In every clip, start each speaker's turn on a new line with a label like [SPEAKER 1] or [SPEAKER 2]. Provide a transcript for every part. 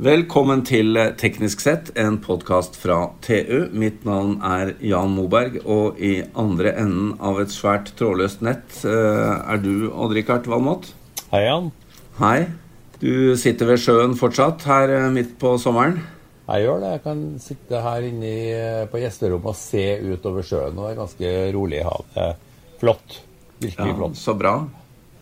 [SPEAKER 1] Velkommen til Teknisk sett, en podkast fra TU. Mitt navn er Jan Moberg, og i andre enden av et svært trådløst nett eh, er du, Odd-Rikard Valmot.
[SPEAKER 2] Hei, Jan.
[SPEAKER 1] Hei. Du sitter ved sjøen fortsatt her eh, midt på sommeren?
[SPEAKER 2] Jeg gjør det. Jeg kan sitte her inne eh, på gjesterommet og se utover sjøen. Og det er ganske rolig i havet. Flott. Virkelig
[SPEAKER 1] Ja,
[SPEAKER 2] flott.
[SPEAKER 1] så bra.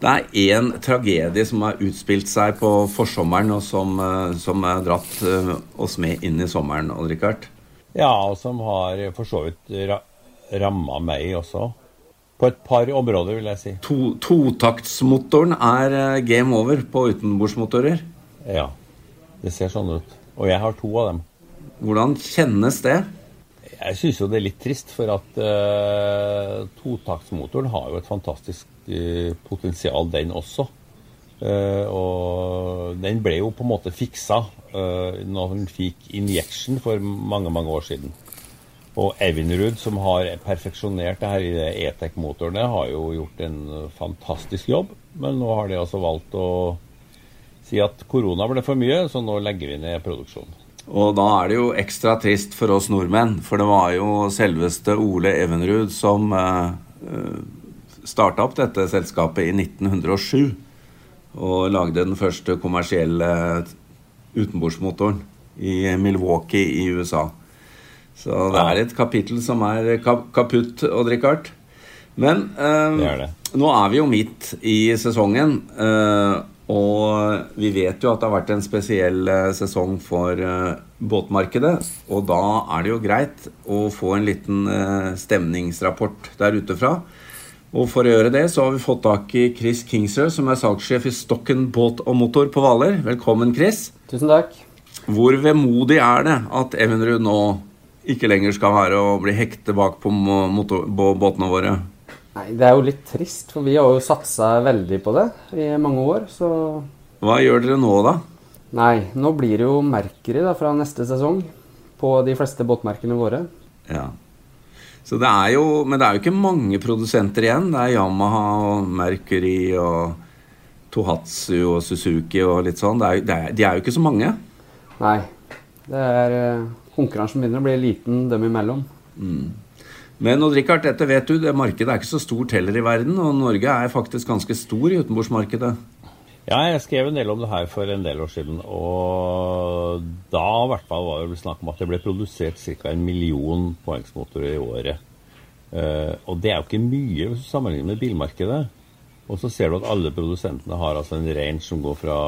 [SPEAKER 1] Det er én tragedie som har utspilt seg på forsommeren, og som, eh, som har dratt eh, oss med inn i sommeren, Odd-Rikard.
[SPEAKER 2] Ja, og som har for så vidt ra ramma meg også. På et par områder, vil jeg si.
[SPEAKER 1] To, totaktsmotoren er eh, game over på utenbordsmotorer.
[SPEAKER 2] Ja, det ser sånn ut. Og jeg har to av dem.
[SPEAKER 1] Hvordan kjennes det?
[SPEAKER 2] Jeg syns jo det er litt trist, for at uh, totaktsmotoren har jo et fantastisk uh, potensial, den også. Uh, og den ble jo på en måte fiksa uh, når den fikk injection for mange, mange år siden. Og Evinrude, som har perfeksjonert det her i E-Tech-motorene, har jo gjort en fantastisk jobb. Men nå har de altså valgt å si at korona ble for mye, så nå legger vi ned produksjonen.
[SPEAKER 1] Og da er det jo ekstra trist for oss nordmenn, for det var jo selveste Ole Evenrud som eh, starta opp dette selskapet i 1907. Og lagde den første kommersielle utenbordsmotoren i Milwaukee i USA. Så det er et kapittel som er kap kaputt, Odd-Rikard. Men eh,
[SPEAKER 2] Det er det.
[SPEAKER 1] nå er vi jo midt i sesongen. eh, og vi vet jo at det har vært en spesiell eh, sesong for eh, båtmarkedet. Og da er det jo greit å få en liten eh, stemningsrapport der ute fra. Og for å gjøre det så har vi fått tak i Chris Kingsø, som er salgssjef i Stokken båt og motor på Hvaler. Velkommen, Chris.
[SPEAKER 3] Tusen takk.
[SPEAKER 1] Hvor vemodig er det at Evenrud nå ikke lenger skal være å bli hektet bak på båtene våre?
[SPEAKER 3] Nei, Det er jo litt trist, for vi har jo satsa veldig på det i mange år. Så
[SPEAKER 1] Hva gjør dere nå, da?
[SPEAKER 3] nei, nå blir det jo merkeri da, fra neste sesong på de fleste båtmerkene våre.
[SPEAKER 1] Ja. Så det er jo, men det er jo ikke mange produsenter igjen. Det er Yamaha og Mercury og Tohatsu og Suzuki og litt sånn. Det er, det er, de er jo ikke så mange.
[SPEAKER 3] Nei. Det er eh, Konkurransen begynner å bli liten dem imellom.
[SPEAKER 1] Men Odd Rikard, dette vet du, det markedet er ikke så stort heller i verden. Og Norge er faktisk ganske stor i utenbordsmarkedet.
[SPEAKER 2] Ja, jeg skrev en del om det her for en del år siden. Og da i hvert fall var det snakk om at det ble produsert ca. en million poengsmotorer i året. Eh, og det er jo ikke mye hvis du sammenligner med bilmarkedet. Og så ser du at alle produsentene har altså en range som går fra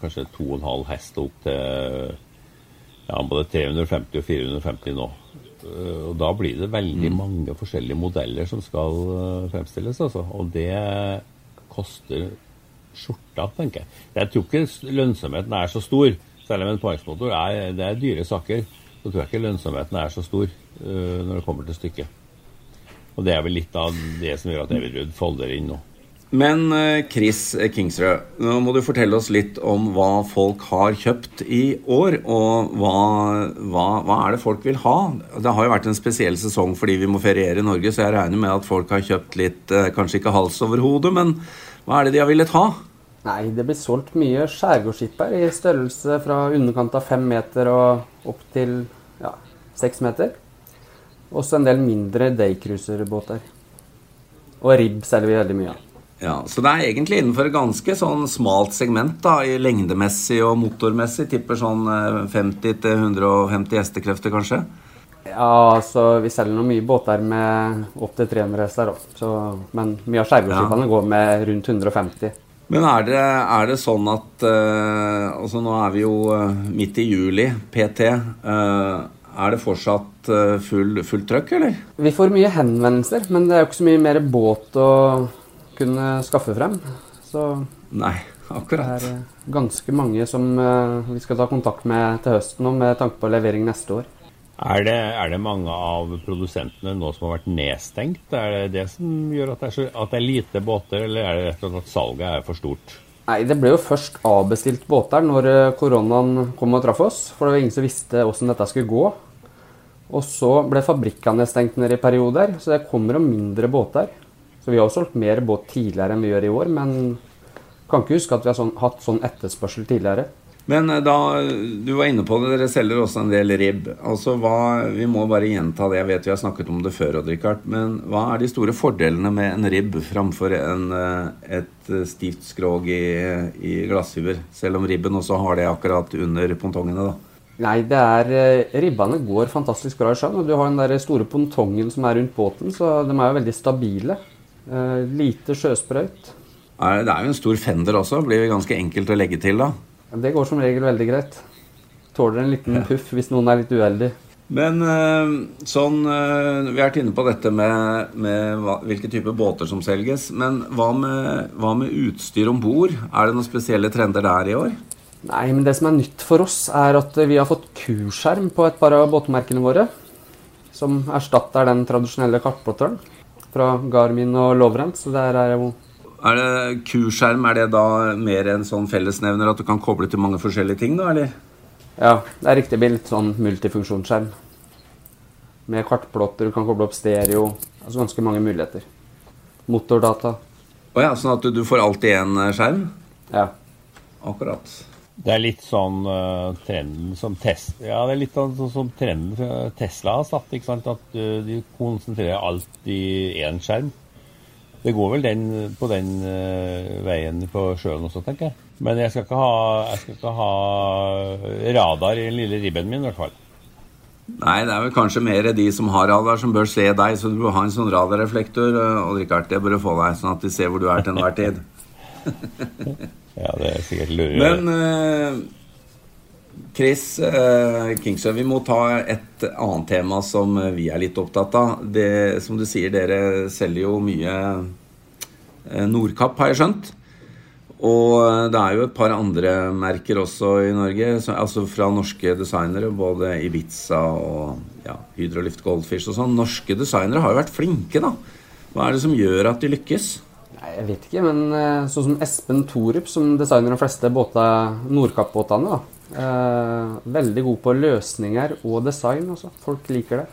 [SPEAKER 2] kanskje 2,5 hest opp til ja, både 350 og 450 nå. Eh, Og da blir det veldig mange forskjellige modeller som skal eh, fremstilles, altså. Og det koster skjorta, tenker jeg. Jeg tror ikke lønnsomheten er så stor, selv om en parksmotor er, det er dyre saker. Så tror jeg ikke lønnsomheten er så stor uh, når det kommer til stykket. Og det er vel litt av det som gjør at Everud folder inn nå.
[SPEAKER 1] Men eh, Chris Kingsrød, nå må du fortelle oss litt om hva folk har kjøpt i år. Og hva, hva, hva er det folk vil ha? Det har jo vært en spesiell sesong fordi vi må feriere i Norge, så jeg regner med at folk har kjøpt litt, eh, kanskje ikke hals over hodet, men hva er det de har villet ha?
[SPEAKER 3] Nei, det blir solgt mye skjærgårdsskipper i størrelse fra underkant av fem meter og opp til ja, seks meter. Også en del mindre daycruiserbåter. Og ribb selger vi veldig mye av.
[SPEAKER 1] Ja, Så det er egentlig innenfor et ganske sånn smalt segment da, i lengdemessig og motormessig. Tipper sånn eh, 50-150 hestekrefter, kanskje.
[SPEAKER 3] Ja, altså vi selger noen mye båter med opptil 300 hester. Så, men mye av skjærgårdsskipene går med rundt 150.
[SPEAKER 1] Men er det, er det sånn at uh, altså Nå er vi jo uh, midt i juli, PT. Uh, er det fortsatt fullt full, trøkk, eller?
[SPEAKER 3] Vi får mye henvendelser, men det er jo ikke så mye mer båt å kunne skaffe frem. Så
[SPEAKER 1] Nei,
[SPEAKER 3] det er eh, ganske mange som eh, vi skal ta kontakt med til høsten nå, med tanke på levering neste år.
[SPEAKER 2] Er det, er det mange av produsentene nå som har vært nedstengt? Er det det som gjør at det er, så, at det er lite båter, eller er det rett og slett at salget er for stort?
[SPEAKER 3] Nei, det ble jo først avbestilt båter når eh, koronaen kom og traff oss. For det var ingen som visste hvordan dette skulle gå. Og så ble fabrikkene stengt ned i perioder, så det kommer jo mindre båter. Så vi har jo solgt mer båt tidligere enn vi gjør i år, men kan ikke huske at vi har sånn, hatt sånn etterspørsel tidligere.
[SPEAKER 1] Men eh, da, du var inne på det, dere selger også en del ribb. Altså hva, Vi må bare gjenta det, jeg vet vi har snakket om det før, Richard, Men hva er de store fordelene med en ribb framfor en, eh, et eh, stivt skrog i, i glasshyver? Selv om ribben også har det akkurat under pontongene, da.
[SPEAKER 3] Nei, det er Ribbene går fantastisk bra i sjøen. Og du har den der store pontongen som er rundt båten, så de er jo veldig stabile. Eh, lite sjøsprøyt.
[SPEAKER 1] Det er jo en stor fender også. Blir ganske enkelt å legge til, da.
[SPEAKER 3] Det går som regel veldig greit. Tåler en liten puff hvis noen er litt uheldig.
[SPEAKER 1] Men eh, sånn eh, Vi har vært inne på dette med, med hva, hvilke typer båter som selges. Men hva med, hva med utstyr om bord? Er det noen spesielle trender der i år?
[SPEAKER 3] Nei, men det som er nytt for oss, er at vi har fått kuskjerm på et par av båtmerkene våre. Som erstatter den tradisjonelle kartplotteren fra Garmin og Lovrent. Så der er jo
[SPEAKER 1] er det Kurskjerm, er det da mer en sånn fellesnevner at du kan koble til mange forskjellige ting, da, eller?
[SPEAKER 3] Ja, det er riktig. Det blir litt sånn multifunksjonsskjerm. Med kartplotter, du kan koble opp stereo. Altså ganske mange muligheter. Motordata.
[SPEAKER 1] Å oh ja, sånn at du får alltid én eh, skjerm?
[SPEAKER 3] Ja.
[SPEAKER 1] Akkurat.
[SPEAKER 2] Det er litt sånn uh, trenden som Tesla Ja, det er litt sånn, sånn som trenden Tesla har satt. ikke sant? At uh, de konsentrerer alt i én skjerm. Det går vel den, på den uh, veien på sjøen også, tenker jeg. Men jeg skal ikke ha, skal ikke ha radar i den lille ribben min, i hvert fall.
[SPEAKER 1] Nei, det er vel kanskje mer de som har radar, som bør se deg. Så du bør ha en sånn radarreflektor. Og Richard, det bør du få deg, sånn at de ser hvor du er til enhver tid.
[SPEAKER 2] ja, det er sikkert lurt.
[SPEAKER 1] Men uh, Chris uh, Kingsøy, vi må ta et annet tema som vi er litt opptatt av. Det, som du sier, dere selger jo mye uh, Nordkapp, har jeg skjønt. Og det er jo et par andre merker også i Norge, altså fra norske designere. Både Ibiza og ja, Hydrolift Goldfish og sånn. Norske designere har jo vært flinke, da. Hva er det som gjør at de lykkes?
[SPEAKER 3] Nei, Jeg vet ikke, men sånn som Espen Thorup, som designer de fleste Nordkapp-båtene, da Eh, veldig god på løsninger og design. Også. Folk liker det.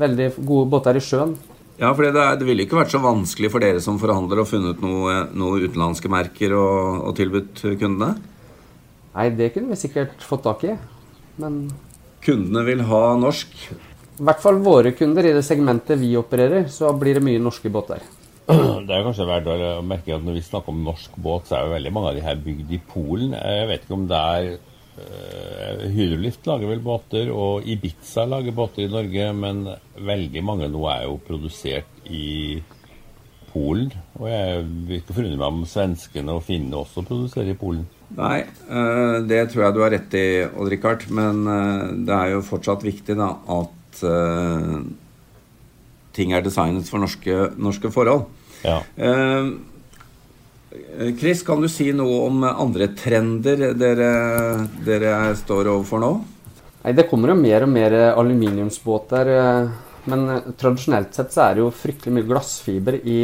[SPEAKER 3] Veldig gode båter i sjøen.
[SPEAKER 1] Ja, for det, det ville ikke vært så vanskelig for dere som forhandler å funnet noen noe utenlandske merker og, og, tilbudt kundene?
[SPEAKER 3] Nei, det kunne vi sikkert fått tak i, men
[SPEAKER 1] Kundene vil ha norsk?
[SPEAKER 3] I hvert fall våre kunder. I det segmentet vi opererer, så blir det mye norske båter.
[SPEAKER 2] Det er kanskje verdt å merke at når vi snakker om norsk båt, så er jo veldig mange av de her bygd i Polen. Jeg vet ikke om det er Uh, Hydrolift lager vel båter, og Ibiza lager båter i Norge, men veldig mange nå er jo produsert i Polen. Og jeg vil ikke forundre meg om svenskene og finnene også produserer i Polen.
[SPEAKER 1] Nei, uh, det tror jeg du har rett i, Odd Rikard. Men uh, det er jo fortsatt viktig da, at ting er designet for norske, norske forhold.
[SPEAKER 2] Ja.
[SPEAKER 1] Eh, Chris, kan du si noe om andre trender dere, dere står overfor nå?
[SPEAKER 3] Nei, Det kommer jo mer og mer aluminiumsbåter. Eh, men tradisjonelt sett så er det jo fryktelig mye glassfiber i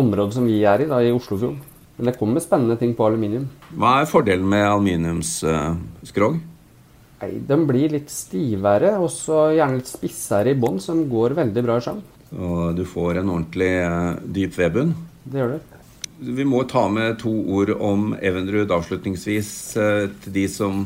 [SPEAKER 3] området som vi er i, da, i Oslofjorden. Men det kommer spennende ting på aluminium.
[SPEAKER 1] Hva er fordelen med aluminiumsskrog?
[SPEAKER 3] Nei, Den blir litt stivere og så gjerne litt spissere i bånn, som går veldig bra i sjøen.
[SPEAKER 1] Og du får en ordentlig uh, dyp vedbunn?
[SPEAKER 3] Det gjør du.
[SPEAKER 1] Vi må ta med to ord om Evenrud avslutningsvis uh, til de som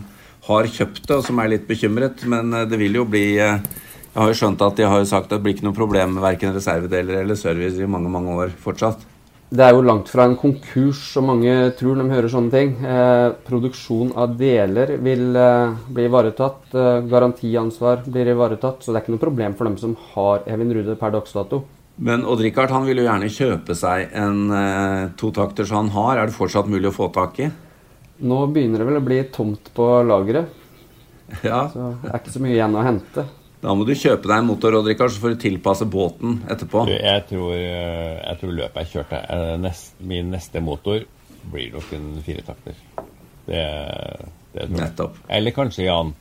[SPEAKER 1] har kjøpt det, og som er litt bekymret. Men uh, det vil jo bli Jeg har jo skjønt at de har sagt at det blir ikke noe problem med verken reservedeler eller service i mange, mange år fortsatt.
[SPEAKER 3] Det er jo langt fra en konkurs, som mange tror når de hører sånne ting. Eh, produksjon av deler vil eh, bli ivaretatt. Eh, garantiansvar blir ivaretatt. Så det er ikke noe problem for dem som har Evin Rude per dags dato.
[SPEAKER 1] Men Odd-Rikard vil jo gjerne kjøpe seg en eh, totakter som han har. Er det fortsatt mulig å få tak i?
[SPEAKER 3] Nå begynner det vel å bli tomt på lageret.
[SPEAKER 1] Ja.
[SPEAKER 3] Så det er ikke så mye igjen å hente.
[SPEAKER 1] Da må du kjøpe deg en motor, Odd-Rikard, så får du tilpasse båten etterpå.
[SPEAKER 2] Jeg tror, eh, jeg tror løpet jeg kjørte eh, nest, Min neste motor blir nok en firetakter. Det, det tror jeg.
[SPEAKER 1] Nettopp.
[SPEAKER 2] Eller kanskje Jan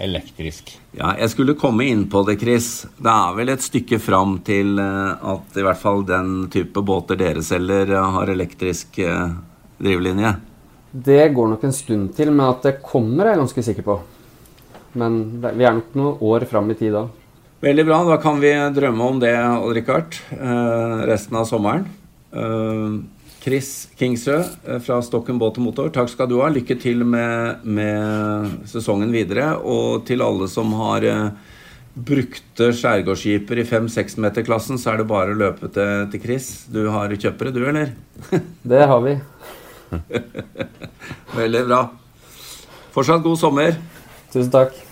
[SPEAKER 2] elektrisk.
[SPEAKER 1] Ja, jeg skulle komme inn på det, Chris. Det er vel et stykke fram til eh, at i hvert fall den type båter dere selger, har elektrisk drivlinje?
[SPEAKER 3] Det går nok en stund til, men at det kommer, er jeg ganske sikker på. Men vi er nok noen år fram i tid da.
[SPEAKER 1] Veldig bra. Da kan vi drømme om det, Odd Rikard, resten av sommeren. Chris Kingsrød eh, fra Stokken båt og motor, takk skal du ha. Lykke til med, med sesongen videre. Og til alle som har eh, brukte skjærgårdsskiper i 5-6-meterklassen, så er det bare å løpe til, til Chris. Du har kjøpere, du, eller?
[SPEAKER 3] Det har vi.
[SPEAKER 1] Veldig bra. Fortsatt god sommer.
[SPEAKER 3] Tusen takk.